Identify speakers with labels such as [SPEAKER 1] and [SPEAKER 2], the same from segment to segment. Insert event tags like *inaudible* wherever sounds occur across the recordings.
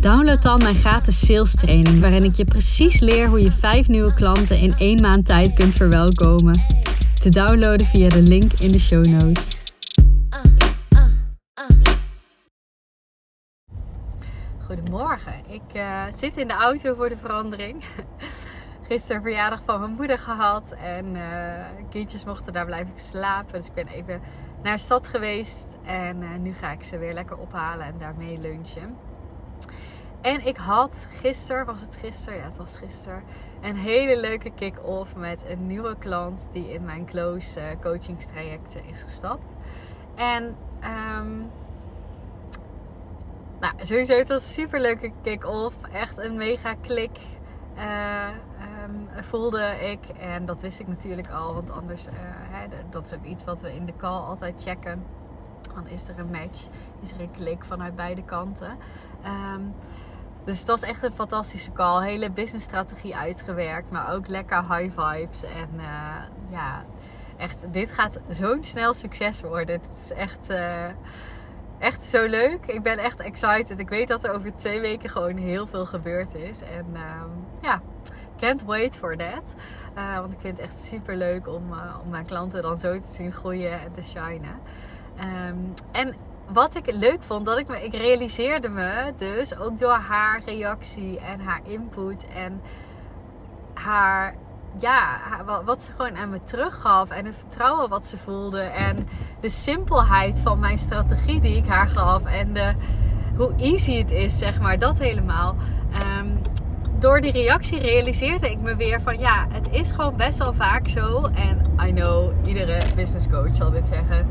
[SPEAKER 1] download dan mijn gratis sales training, waarin ik je precies leer hoe je vijf nieuwe klanten in één maand tijd kunt verwelkomen. Te downloaden via de link in de show notes. Goedemorgen, ik uh, zit in de auto voor de verandering. *laughs* Gisteren verjaardag van mijn moeder gehad en uh, kindjes mochten daar blijven slapen. Dus ik ben even naar de stad geweest en uh, nu ga ik ze weer lekker ophalen en daarmee lunchen. En ik had gisteren, was het gisteren? Ja, het was gisteren. Een hele leuke kick-off met een nieuwe klant die in mijn close uh, coachingstrajecten is gestapt. En um, nou, sowieso, het was een super leuke kick-off. Echt een mega klik uh, um, voelde ik. En dat wist ik natuurlijk al, want anders, uh, hè, dat is ook iets wat we in de call altijd checken. Dan is er een match, is er een klik vanuit beide kanten. Um, dus het was echt een fantastische call. Hele businessstrategie uitgewerkt, maar ook lekker high vibes. En uh, ja, echt, dit gaat zo'n snel succes worden. Het is echt, uh, echt zo leuk. Ik ben echt excited. Ik weet dat er over twee weken gewoon heel veel gebeurd is. En um, ja, can't wait for that. Uh, want ik vind het echt super leuk om, om mijn klanten dan zo te zien groeien en te shinen. Um, en wat ik leuk vond, dat ik me, ik realiseerde me dus ook door haar reactie en haar input en haar, ja, wat ze gewoon aan me teruggaf en het vertrouwen wat ze voelde en de simpelheid van mijn strategie die ik haar gaf en de, hoe easy het is, zeg maar, dat helemaal. Um, door die reactie realiseerde ik me weer van ja, het is gewoon best wel vaak zo. En I know, iedere business coach zal dit zeggen.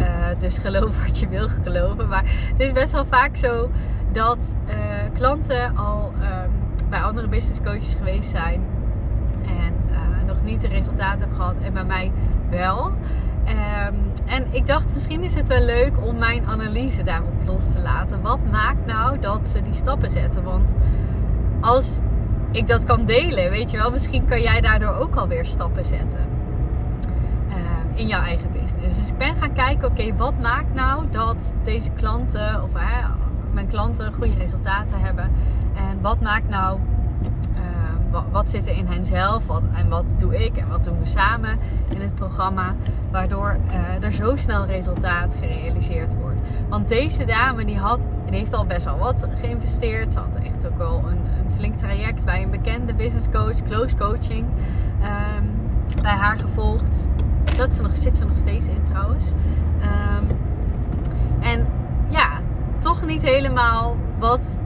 [SPEAKER 1] Uh, dus geloof *laughs* wat je wil geloven. Maar het is best wel vaak zo dat uh, klanten al um, bij andere business coaches geweest zijn. En uh, nog niet de resultaten hebben gehad. En bij mij wel. Um, en ik dacht, misschien is het wel leuk om mijn analyse daarop los te laten. Wat maakt nou dat ze die stappen zetten? Want als ik dat kan delen, weet je wel, misschien kan jij daardoor ook alweer stappen zetten uh, in jouw eigen business. Dus ik ben gaan kijken, oké, wat maakt nou dat deze klanten of mijn klanten goede resultaten hebben? En wat maakt nou, uh, wat, zit er in hen zelf wat, en wat doe ik en wat doen we samen in het programma, waardoor er zo snel resultaat gerealiseerd wordt? Want deze dame die had, heeft al best wel wat geïnvesteerd, ze had echt ook wel een flink traject bij een bekende business coach, close coaching, um, bij haar gevolgd. Dat ze nog, zit ze nog steeds in trouwens. Um, en ja, toch niet helemaal wat,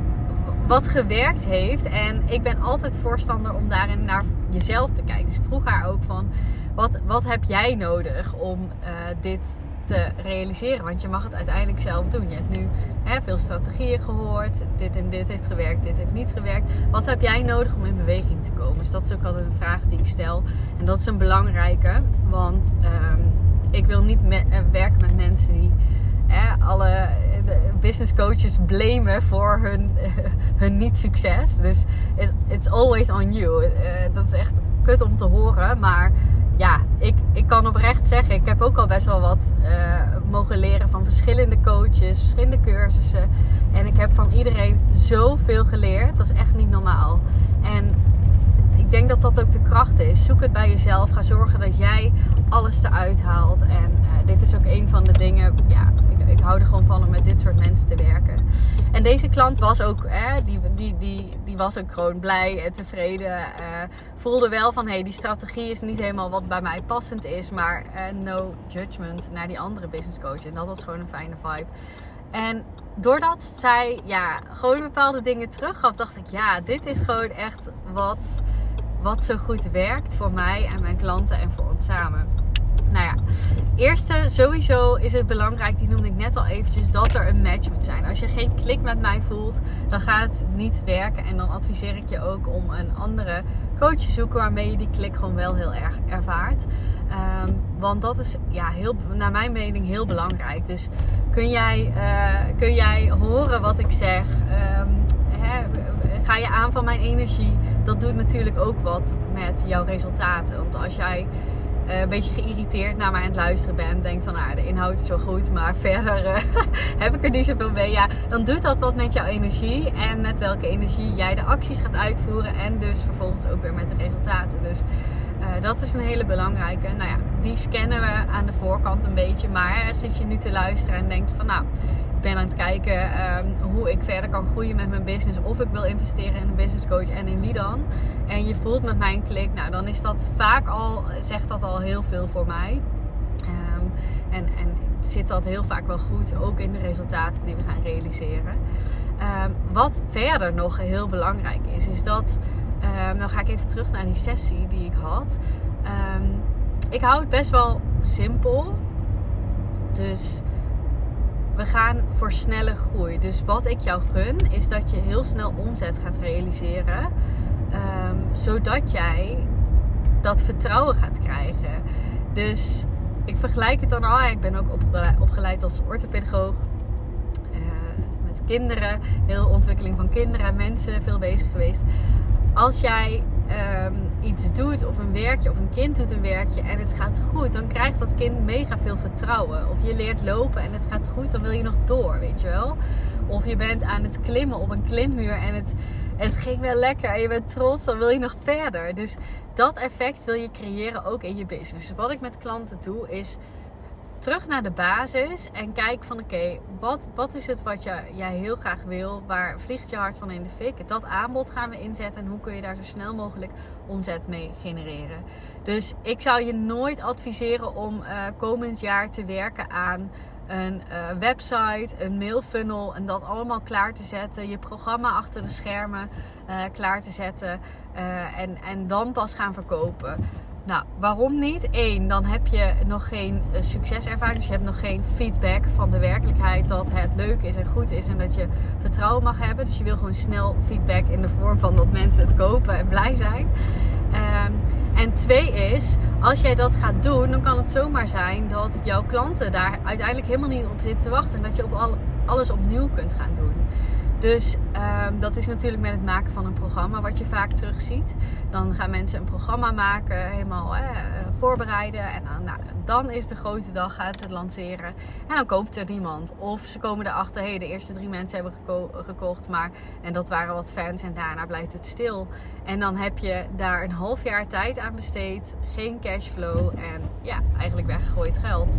[SPEAKER 1] wat gewerkt heeft. En ik ben altijd voorstander om daarin naar jezelf te kijken. Dus ik vroeg haar ook van, wat, wat heb jij nodig om uh, dit te realiseren. Want je mag het uiteindelijk zelf doen. Je hebt nu hè, veel strategieën gehoord. Dit en dit heeft gewerkt, dit heeft niet gewerkt. Wat heb jij nodig om in beweging te komen? Dus dat is ook altijd een vraag die ik stel. En dat is een belangrijke. Want um, ik wil niet me uh, werken met mensen die hè, alle business coaches blamen voor hun, *laughs* hun niet-succes. Dus it's, always on you. Uh, dat is echt kut om te horen. Maar ja, ik, ik kan oprecht zeggen, ik heb ook al best wel wat uh, mogen leren van verschillende coaches, verschillende cursussen. En ik heb van iedereen zoveel geleerd. Dat is echt niet normaal. En ik denk dat dat ook de kracht is. Zoek het bij jezelf. Ga zorgen dat jij alles eruit haalt. En uh, dit is ook een van de dingen. Ja, ik, ik hou er gewoon van om met dit soort mensen te werken. En deze klant was ook, die, die, die, die was ook gewoon blij en tevreden. Uh, voelde wel van, hé, hey, die strategie is niet helemaal wat bij mij passend is. Maar uh, no judgment naar die andere business coach. En dat was gewoon een fijne vibe. En doordat zij ja, gewoon bepaalde dingen teruggaf, dacht ik, ja, dit is gewoon echt wat, wat zo goed werkt voor mij en mijn klanten en voor ons samen. Nou ja, eerste sowieso is het belangrijk, die noemde ik net al eventjes, dat er een match moet zijn. Als je geen klik met mij voelt, dan gaat het niet werken. En dan adviseer ik je ook om een andere coach te zoeken waarmee je die klik gewoon wel heel erg ervaart. Ehm, want dat is ja, heel, naar mijn mening heel belangrijk. Dus kun jij, uh, kun jij horen wat ik zeg? Um, hè, ga je aan van mijn energie? Dat doet natuurlijk ook wat met jouw resultaten. Want als jij uh, een beetje geïrriteerd naar mij aan het luisteren bent. Denkt van, nou, de inhoud is wel goed, maar *laughs* verder uh, *laughs* heb ik er niet zoveel mee. Ja, dan doet dat wat met jouw energie en met welke energie jij de acties gaat uitvoeren. En dus vervolgens ook weer met de resultaten. Dus uh, dat is een hele belangrijke. Nou ja, die scannen we aan de voorkant een beetje. Maar zit je nu te luisteren en denk je van, nou ben aan het kijken um, hoe ik verder kan groeien met mijn business. Of ik wil investeren in een business coach en in wie dan. En je voelt met mij een klik. Nou, dan is dat vaak al, zegt dat al heel veel voor mij. Um, en, en zit dat heel vaak wel goed. Ook in de resultaten die we gaan realiseren. Um, wat verder nog heel belangrijk is, is dat. dan ga ik even terug naar die sessie die ik had. ik hou het best wel simpel. Dus we gaan voor snelle groei. Dus wat ik jou gun, is dat je heel snel omzet gaat realiseren. Um, zodat jij dat vertrouwen gaat krijgen. Dus ik vergelijk het dan al. Ik ben ook opgeleid als orthopedagoog. Uh, met kinderen, heel ontwikkeling van kinderen en mensen, veel bezig geweest. Als jij um, iets doet of een werkje of een kind doet een werkje en het gaat goed, dan krijgt dat kind mega veel vertrouwen. Of je leert lopen en het gaat goed, dan wil je nog door, weet je wel. Of je bent aan het klimmen op een klimmuur en het, het ging wel lekker en je bent trots, dan wil je nog verder. Dus dat effect wil je creëren ook in je business. Wat ik met klanten doe is terug naar de basis en kijk van oké, wat, wat is het wat jij heel graag wil? Waar vliegt je hart van in de fik? Dat aanbod gaan we inzetten en hoe kun je daar zo snel mogelijk omzet mee genereren? Dus ik zou je nooit adviseren om uh, komend jaar te werken aan een uh, website, een mailfunnel en dat allemaal klaar te zetten. Je programma achter de schermen uh, klaar te zetten en, en dan pas gaan verkopen. Nou, waarom niet? Eén, dan heb je nog geen uh, succeservaring. Dus je hebt nog geen feedback van de werkelijkheid dat het leuk is en goed is en dat je vertrouwen mag hebben. Dus je wil gewoon snel feedback in de vorm van dat mensen het kopen en blij zijn. Um, en twee is, als jij dat gaat doen, dan kan het zomaar zijn dat jouw klanten daar uiteindelijk helemaal niet op zitten te wachten. En dat je op al, alles opnieuw kunt gaan doen. Dus um, dat is natuurlijk met het maken van een programma wat je vaak terugziet. Dan gaan mensen een programma maken, helemaal eh, voorbereiden. En dan, nou, dan is de grote dag, gaan ze het lanceren. En dan koopt er niemand. Of ze komen erachter, hey, de eerste drie mensen hebben geko gekocht. Maar, en dat waren wat fans en daarna blijft het stil. En dan heb je daar een half jaar tijd aan besteed. Geen cashflow en ja, eigenlijk weggegooid geld.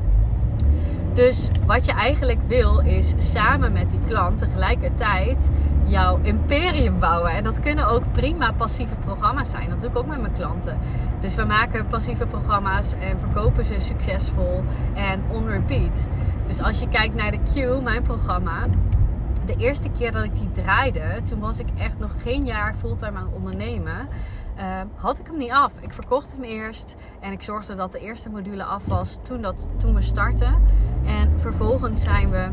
[SPEAKER 1] Dus wat je eigenlijk wil is samen met die klant tegelijkertijd jouw imperium bouwen. En dat kunnen ook prima passieve programma's zijn. Dat doe ik ook met mijn klanten. Dus we maken passieve programma's en verkopen ze succesvol en on repeat. Dus als je kijkt naar de Q, mijn programma. De eerste keer dat ik die draaide, toen was ik echt nog geen jaar fulltime aan het ondernemen. Uh, had ik hem niet af. Ik verkocht hem eerst en ik zorgde dat de eerste module af was toen, dat, toen we startten. En vervolgens zijn we.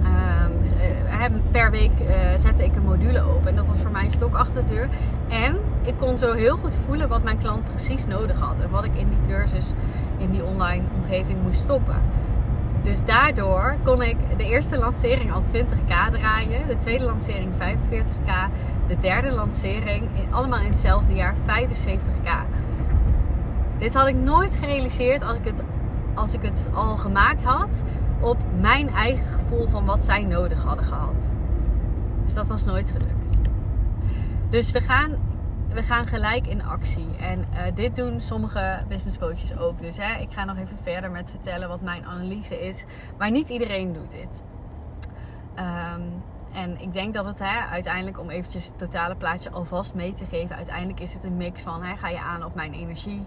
[SPEAKER 1] Uh, per week uh, zette ik een module open. En dat was voor mij een stok achter de deur. En ik kon zo heel goed voelen wat mijn klant precies nodig had. En wat ik in die cursus, in die online omgeving moest stoppen. Dus daardoor kon ik de eerste lancering al 20k draaien, de tweede lancering 45k, de derde lancering in, allemaal in hetzelfde jaar 75k. Dit had ik nooit gerealiseerd als ik het, als ik het al gemaakt had op mijn eigen gevoel van wat zij nodig hadden gehad. Dus dat was nooit gelukt. Dus we gaan we gaan gelijk in actie. En uh, dit doen sommige business coaches ook. Dus hè, ik ga nog even verder met vertellen wat mijn analyse is. Maar niet iedereen doet dit. Um, en ik denk dat het hè, uiteindelijk, om eventjes het totale plaatje alvast mee te geven, uiteindelijk is het een mix van hè, ga je aan op mijn energie.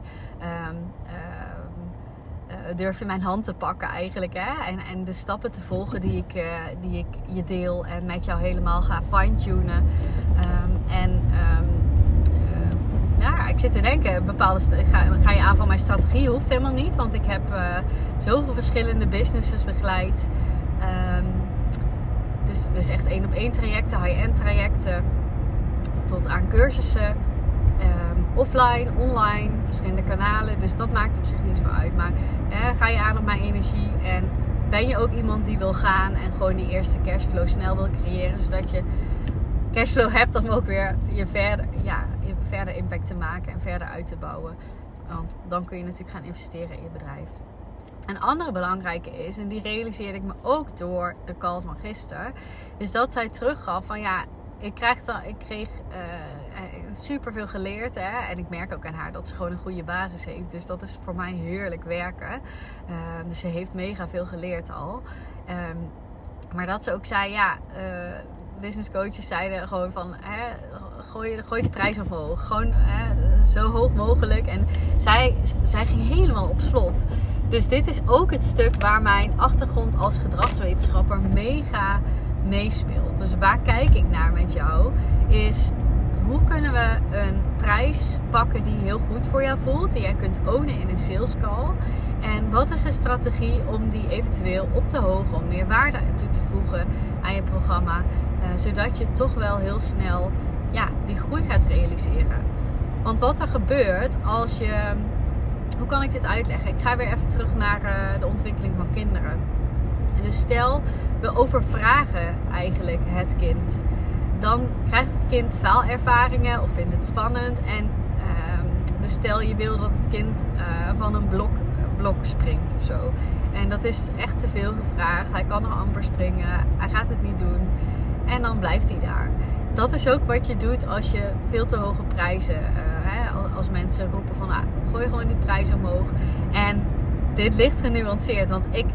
[SPEAKER 1] Um, uh, durf je mijn hand te pakken eigenlijk. Hè? En, en de stappen te volgen die ik, uh, die ik je deel en met jou helemaal ga fine-tunen. En ja, ik zit te denken, bepaalde ga, ga, je aan van mijn strategie? Hoeft helemaal niet, want ik heb uh, zoveel verschillende businesses begeleid. Um, dus, dus echt één op één trajecten, high-end trajecten, tot aan cursussen. Um, offline, online, verschillende kanalen. Dus dat maakt op zich niet zoveel uit. Maar ga je aan op mijn energie en ben je ook iemand die wil gaan en gewoon die eerste cashflow snel wil creëren, zodat je cashflow hebt om ook weer je verder, ja, verder impact te maken en verder uit te bouwen. Want dan kun je natuurlijk gaan investeren in je bedrijf. Een andere belangrijke is, en die realiseerde ik me ook door de call van gisteren, is dat zij teruggaf van ja, ik, krijg dan, ik kreeg uh, super veel geleerd. Hè? En ik merk ook aan haar dat ze gewoon een goede basis heeft. Dus dat is voor mij heerlijk werken. Uh, dus ze heeft mega veel geleerd al. Um, maar dat ze ook zei, ja, uh, business coaches zeiden gewoon van, hè, gooi, gooi de prijs omhoog. Gewoon hè, zo hoog mogelijk. En zij, zij ging helemaal op slot. Dus dit is ook het stuk waar mijn achtergrond als gedragswetenschapper mega meespeelt. Dus waar kijk ik naar met jou? Is hoe kunnen we een prijs pakken die heel goed voor jou voelt, die jij kunt ownen in een sales call? En wat is de strategie om die eventueel op te hogen, om meer waarde toe te voegen aan je programma, uh, zodat je toch wel heel snel ja, die groei gaat realiseren? Want wat er gebeurt als je. Hoe kan ik dit uitleggen? Ik ga weer even terug naar uh, de ontwikkeling van kinderen. Dus stel, we overvragen eigenlijk het kind. Dan krijgt het kind faalervaringen of vindt het spannend. En uh, dus stel je wil dat het kind uh, van een blok, blok springt of zo. En dat is echt te veel gevraagd. Hij kan nog amper springen. Hij gaat het niet doen. En dan blijft hij daar. Dat is ook wat je doet als je veel te hoge prijzen. Uh, hè, als mensen roepen van ah, gooi gewoon die prijs omhoog. En dit ligt genuanceerd. Want ik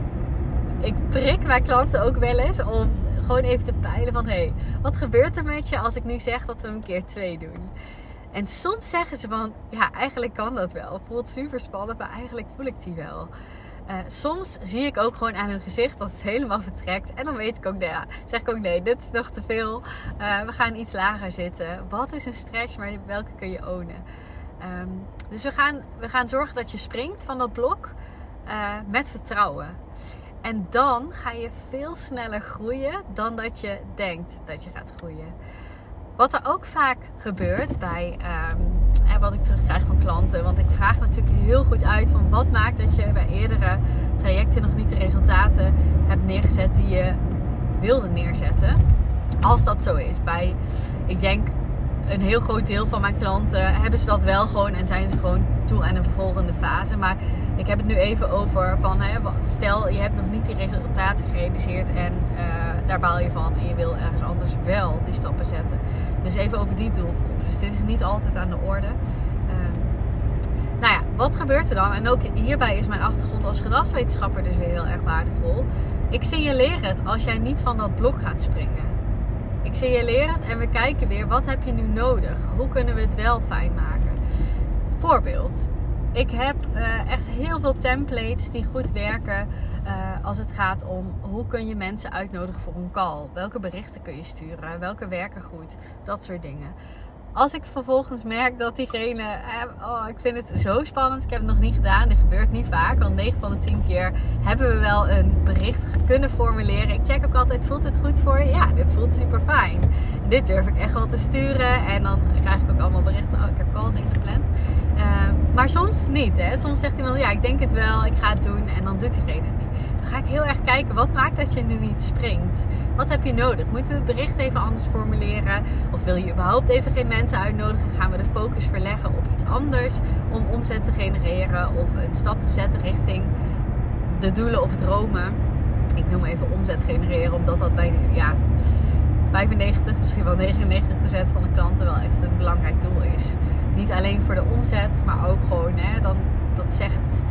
[SPEAKER 1] ik prik mijn klanten ook wel eens om gewoon even te peilen van... hé, hey, wat gebeurt er met je als ik nu zeg dat we een keer twee doen? En soms zeggen ze van, ja, eigenlijk kan dat wel. Voelt super spannend, maar eigenlijk voel ik die wel. Uh, soms zie ik ook gewoon aan hun gezicht dat het helemaal vertrekt. En dan weet ik ook, ja, zeg ik ook nee, dit is nog te veel. Uh, we gaan iets lager zitten. Wat is een stretch, maar welke kun je ownen? Um, dus we gaan, we gaan zorgen dat je springt van dat blok uh, met vertrouwen. En dan ga je veel sneller groeien dan dat je denkt dat je gaat groeien. Wat er ook vaak gebeurt bij um, wat ik terugkrijg van klanten. Want ik vraag natuurlijk heel goed uit van wat maakt dat je bij eerdere trajecten nog niet de resultaten hebt neergezet die je wilde neerzetten. Als dat zo is. Bij, ik denk, een heel groot deel van mijn klanten hebben ze dat wel gewoon en zijn ze gewoon toe aan een vervolgende fase. Maar ik heb het nu even over van hè, stel je hebt nog niet die resultaten gerealiseerd en uh, daar baal je van en je wil ergens anders wel die stappen zetten. Dus even over die doelgroep. Dus dit is niet altijd aan de orde. Uh, nou ja, wat gebeurt er dan? En ook hierbij is mijn achtergrond als gedragswetenschapper dus weer heel erg waardevol. Ik signaleer het als jij niet van dat blok gaat springen. Ik signaleer het en we kijken weer, wat heb je nu nodig? Hoe kunnen we het wel fijn maken? Voorbeeld. Ik heb uh, echt heel veel templates die goed werken uh, als het gaat om hoe kun je mensen uitnodigen voor een call. Welke berichten kun je sturen? Welke werken goed? Dat soort dingen. Als ik vervolgens merk dat diegene, eh, oh, ik vind het zo spannend, ik heb het nog niet gedaan, dit gebeurt niet vaak, want 9 van de 10 keer hebben we wel een bericht kunnen formuleren. Ik check ook altijd, voelt het goed voor je? Ja, dit voelt super fijn. Dit durf ik echt wel te sturen en dan krijg ik ook allemaal berichten, oh, ik heb calls ingepland. Uh, maar soms niet, hè. Soms zegt iemand, ja, ik denk het wel, ik ga het doen en dan doet diegene het ga ik heel erg kijken, wat maakt dat je nu niet springt? Wat heb je nodig? Moeten we het bericht even anders formuleren? Of wil je überhaupt even geen mensen uitnodigen? Gaan we de focus verleggen op iets anders om omzet te genereren of een stap te zetten richting de doelen of dromen? Ik noem even omzet genereren, omdat dat bij ja, 95, misschien wel 99% van de klanten wel echt een belangrijk doel is. Niet alleen voor de omzet, maar ook gewoon, hè, dan, dat zegt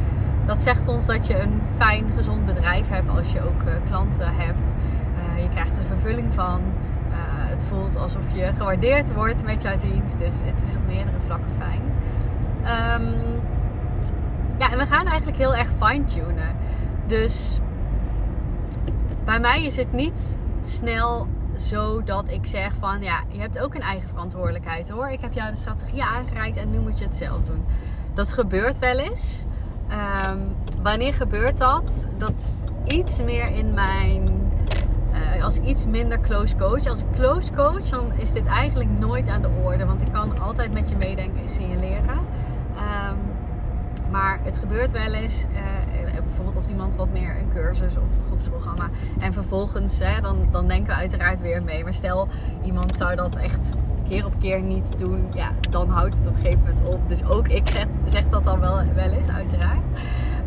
[SPEAKER 1] dat zegt ons dat je een fijn, gezond bedrijf hebt als je ook uh, klanten hebt. Uh, je krijgt er vervulling van. Uh, het voelt alsof je gewaardeerd wordt met jouw dienst. Dus het is op meerdere vlakken fijn. Um, ja, en we gaan eigenlijk heel erg fine-tunen. Dus bij mij is het niet snel zodat ik zeg van ja, je hebt ook een eigen verantwoordelijkheid hoor. Ik heb jou de strategie aangereikt en nu moet je het zelf doen. Dat gebeurt wel eens. Ehm, wanneer gebeurt dat? Dat iets meer in mijn. Uh, als iets minder close coach. Als ik close coach, dan is dit eigenlijk nooit aan de orde. Want ik kan altijd met je meedenken en signaleren. Um, maar het gebeurt wel eens. Uh, bijvoorbeeld als iemand wat meer een cursus of een groepsprogramma. En vervolgens, hè, dan, dan denken we uiteraard weer mee. Maar stel, iemand zou dat echt keer op keer niet doen, ja, dan houdt het op een gegeven moment op. Dus ook ik zeg, zeg dat dan wel, wel eens, uiteraard.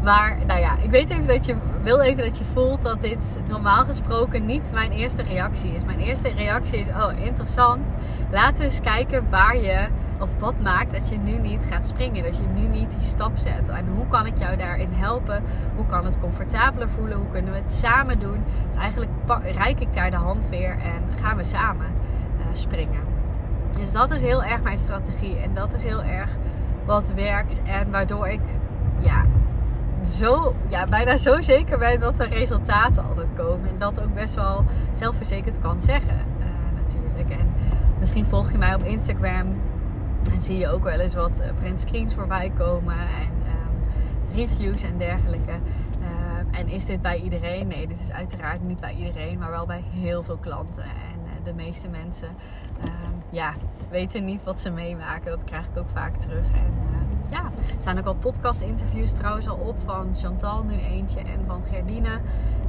[SPEAKER 1] Maar nou ja, ik weet even dat je wil even dat je voelt dat dit normaal gesproken niet mijn eerste reactie is. Mijn eerste reactie is: oh, interessant. Laten we eens kijken waar je of wat maakt dat je nu niet gaat springen, dat je nu niet die stap zet. En hoe kan ik jou daarin helpen? Hoe kan het comfortabeler voelen? Hoe kunnen we het samen doen? Dus eigenlijk reik ik daar de hand weer en gaan we samen uh, springen. Dus dat is heel erg mijn strategie. En dat is heel erg wat werkt. En waardoor ik ja, zo, ja, bijna zo zeker ben dat er resultaten altijd komen. En dat ook best wel zelfverzekerd kan zeggen. Uh, natuurlijk. En misschien volg je mij op Instagram. En zie je ook wel eens wat uh, print screens voorbij komen. En um, reviews en dergelijke. Uh, en is dit bij iedereen? Nee, dit is uiteraard niet bij iedereen. Maar wel bij heel veel klanten. En de meeste mensen Ehm, ja, weten niet wat ze meemaken. Dat krijg ik ook vaak terug. En uh, ja, er staan ook al podcast interviews trouwens al op van Chantal nu eentje en van Gerdine.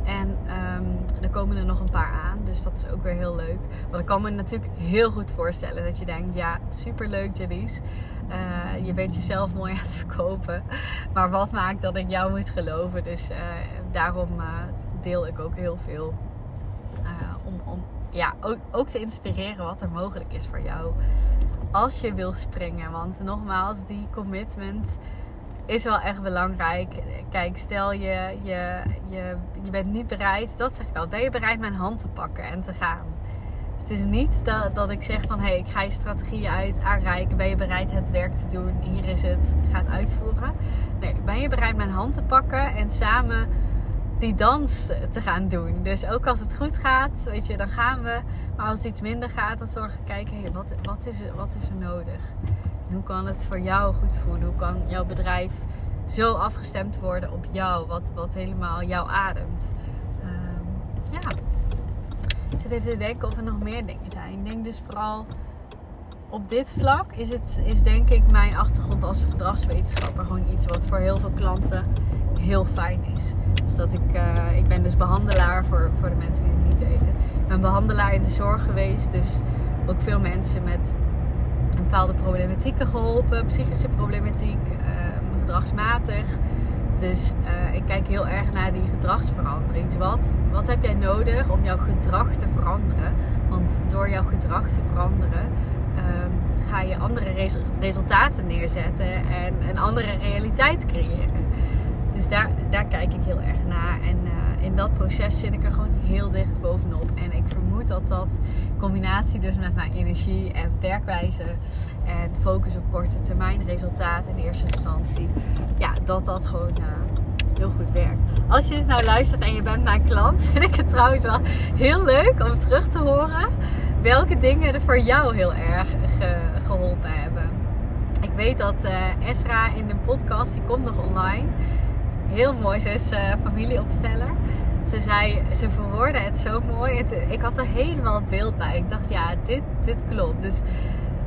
[SPEAKER 1] En um, er komen er nog een paar aan. Dus dat is ook weer heel leuk. Want ik kan me natuurlijk heel goed voorstellen dat je denkt: ja, superleuk, Jalies. Uh, je bent jezelf mooi *laughs* aan het verkopen. Maar wat maakt dat ik jou moet geloven? Dus uh, daarom deel ik ook heel veel. Ja, ook, ook te inspireren wat er mogelijk is voor jou. Als je wil springen. Want nogmaals, die commitment is wel echt belangrijk. Kijk, stel je, je, je, je bent niet bereid, dat zeg ik al. Ben je bereid mijn hand te pakken en te gaan? Dus het is niet dat, dat ik zeg van hé, hey, ik ga je strategieën uit aanreiken. Ben je bereid het werk te doen? Hier is het, ga het uitvoeren. Nee, ben je bereid mijn hand te pakken en samen die dans te gaan doen. Dus ook als het goed gaat, weet je, dan gaan we. Maar als het iets minder gaat, dan zorgen we kijken, wat, wat, is, wat is er nodig? hoe kan het voor jou goed voelen? Hoe kan jouw bedrijf zo afgestemd worden op jou, wat, wat helemaal jou ademt? Um, ja, ik zit even te denken of er nog meer dingen zijn. Ik denk dus vooral op dit vlak is het is denk ik mijn achtergrond als gedragswetenschapper gewoon iets wat voor heel veel klanten heel fijn is. Dus dat ik, uh, ik ben dus behandelaar voor, voor de mensen die het niet weten. Ik ben behandelaar in de zorg geweest. Dus ook veel mensen met bepaalde problematieken geholpen. Psychische problematiek, uh, gedragsmatig. Dus uh, ik kijk heel erg naar die gedragsverandering. Dus wat, wat heb jij nodig om jouw gedrag te veranderen? Want door jouw gedrag te veranderen um, ga je andere res resultaten neerzetten en een andere realiteit creëren. Dus daar, kijk ik heel erg naar. En uh, in dat proces zit ik er gewoon heel dicht bovenop. En ik vermoed dat dat combinatie dus met mijn energie en werkwijze en focus op korte termijn resultaten in eerste instantie. Ja, dat dat gewoon uh, heel goed werkt. Als je dit nou luistert en je bent mijn klant, *laughs* vind ik het trouwens wel heel leuk om terug te horen welke dingen er voor jou heel erg ge geholpen hebben. Ik weet dat uh, Esra in de podcast, die komt nog online heel mooi. Ze is uh, familieopsteller. Ze zei, ze verwoordde het zo mooi. ik had er helemaal beeld bij. Ik dacht, ja, dit, dit klopt. Dus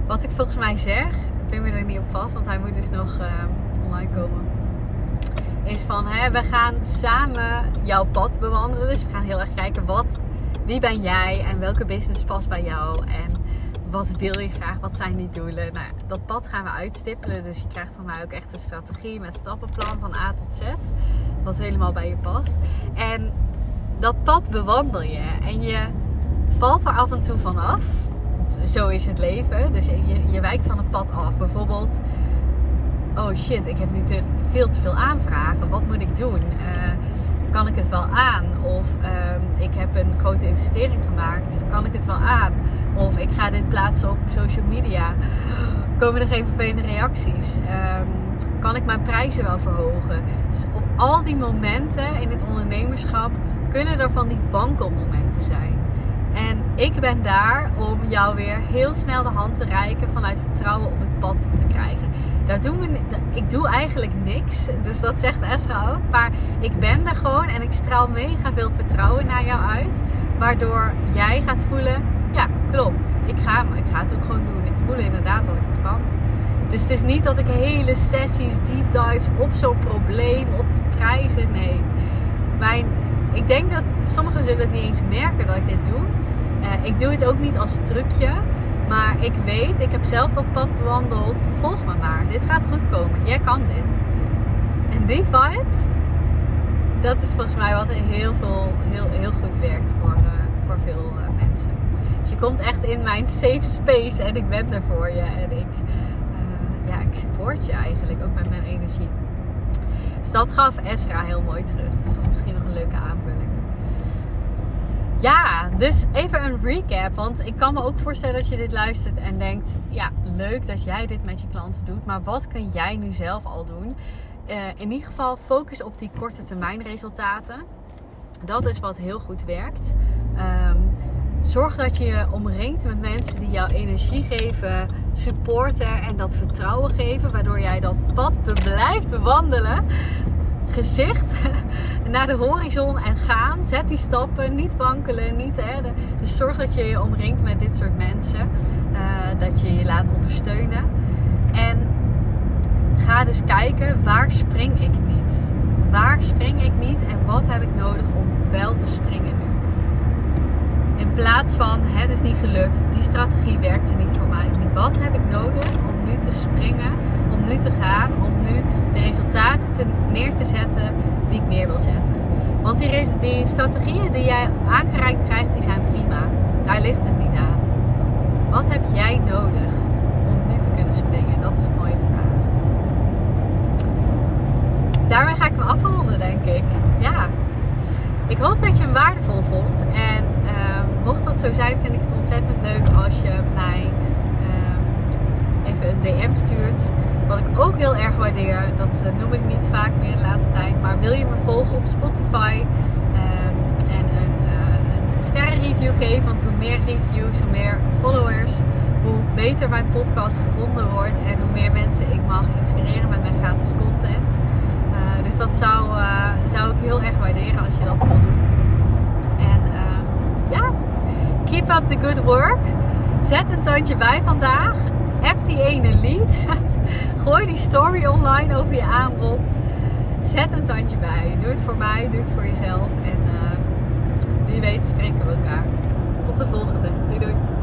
[SPEAKER 1] wat ik volgens mij zeg, ik ben me er niet op vast, want hij moet dus nog uh, online komen. Is van, hè, we gaan samen jouw pad bewandelen. Dus we gaan heel erg kijken, wat, wie ben jij en welke business past bij jou. En wat wil je graag? Wat zijn die doelen? Nou, dat pad gaan we uitstippelen. Dus je krijgt van mij ook echt een strategie met stappenplan van A tot Z. Wat helemaal bij je past. En dat pad bewandel je. En je valt er af en toe van af. Zo is het leven. Dus je, je wijkt van het pad af. Bijvoorbeeld, oh shit, ik heb nu te, veel te veel aanvragen. Wat moet ik doen? Uh, kan ik het wel aan? Of uh, ik heb een grote investering gemaakt. Kan ik het wel aan? Of ik ga dit plaatsen op social media. Komen er geen vervelende reacties? Um, kan ik mijn prijzen wel verhogen? Dus op al die momenten in het ondernemerschap kunnen er van die wankelmomenten zijn. En ik ben daar om jou weer heel snel de hand te reiken vanuit vertrouwen op het pad te krijgen. Daar doen we, ik doe eigenlijk niks, dus dat zegt Esra ook. Maar ik ben er gewoon en ik straal mega veel vertrouwen naar jou uit. Waardoor jij gaat voelen, ja klopt, ik ga, ik ga het ook gewoon doen. Ik voel inderdaad dat ik het kan. Dus het is niet dat ik hele sessies, deep dives op zo'n probleem, op die prijzen. Nee. Mijn, ik denk dat sommigen zullen het niet eens merken dat ik dit doe. Uh, ik doe het ook niet als trucje. Maar ik weet, ik heb zelf dat pad bewandeld. Volg me maar. Dit gaat goed komen. Jij kan dit. En die vibe, dat is volgens mij wat heel, veel, heel, heel goed werkt voor, uh, voor veel uh, mensen. Dus je komt echt in mijn safe space en ik ben er voor je. En ik, ja, ik support je eigenlijk ook met mijn energie. Dus dat gaf Ezra heel mooi terug. Dus dat is misschien nog een leuke aanvulling. Ja, dus even een recap. Want ik kan me ook voorstellen dat je dit luistert en denkt: ja, leuk dat jij dit met je klanten doet. Maar wat kun jij nu zelf al doen? Uh, in ieder geval focus op die korte termijn resultaten. Dat is wat heel goed werkt. Um, Zorg dat je je omringt met mensen die jou energie geven, supporten en dat vertrouwen geven, waardoor jij dat pad blijft bewandelen. Gezicht *laughs* naar de horizon en gaan. Zet die stappen, niet wankelen. Niet, hè, dus zorg dat je je omringt met dit soort mensen. Uh, dat je je laat ondersteunen. En ga dus kijken waar spring ik niet. Waar spring ik niet en wat heb ik nodig om wel te springen nu. In plaats van het is niet gelukt, die strategie werkte niet voor mij. Wat heb ik nodig om nu te springen, om nu te gaan, om nu de resultaten te, neer te zetten die ik neer wil zetten? Want die, die strategieën die jij aangereikt krijgt, die zijn prima. Daar ligt het niet aan. Wat heb jij nodig om nu te kunnen springen? Dat is een mooie vraag. Daarmee ga ik me afronden, denk ik. Ja. Ik hoop dat je hem waardevol vond. En mocht dat zo zijn, vind ik het ontzettend leuk als je mij een DM stuurt. Wat ik ook heel erg waardeer, dat uh, noem ik niet vaak meer de laatste tijd. Maar wil je me volgen op Spotify um, en een, uh, een sterrenreview geven? Want hoe meer reviews, hoe meer followers, hoe beter mijn podcast gevonden wordt. En hoe meer mensen ik mag inspireren met mijn gratis content. Uh, dus dat zou, zou ik heel erg waarderen als je dat wil doen. En ehm, ja, keep up the good work. Zet een tandje bij vandaag. App die ene lead. *laughs* Gooi die story online over je aanbod. Zet een tandje bij. Doe het voor mij, doe het voor jezelf. En uh, wie weet spreken we elkaar. Tot de volgende. Doei doei.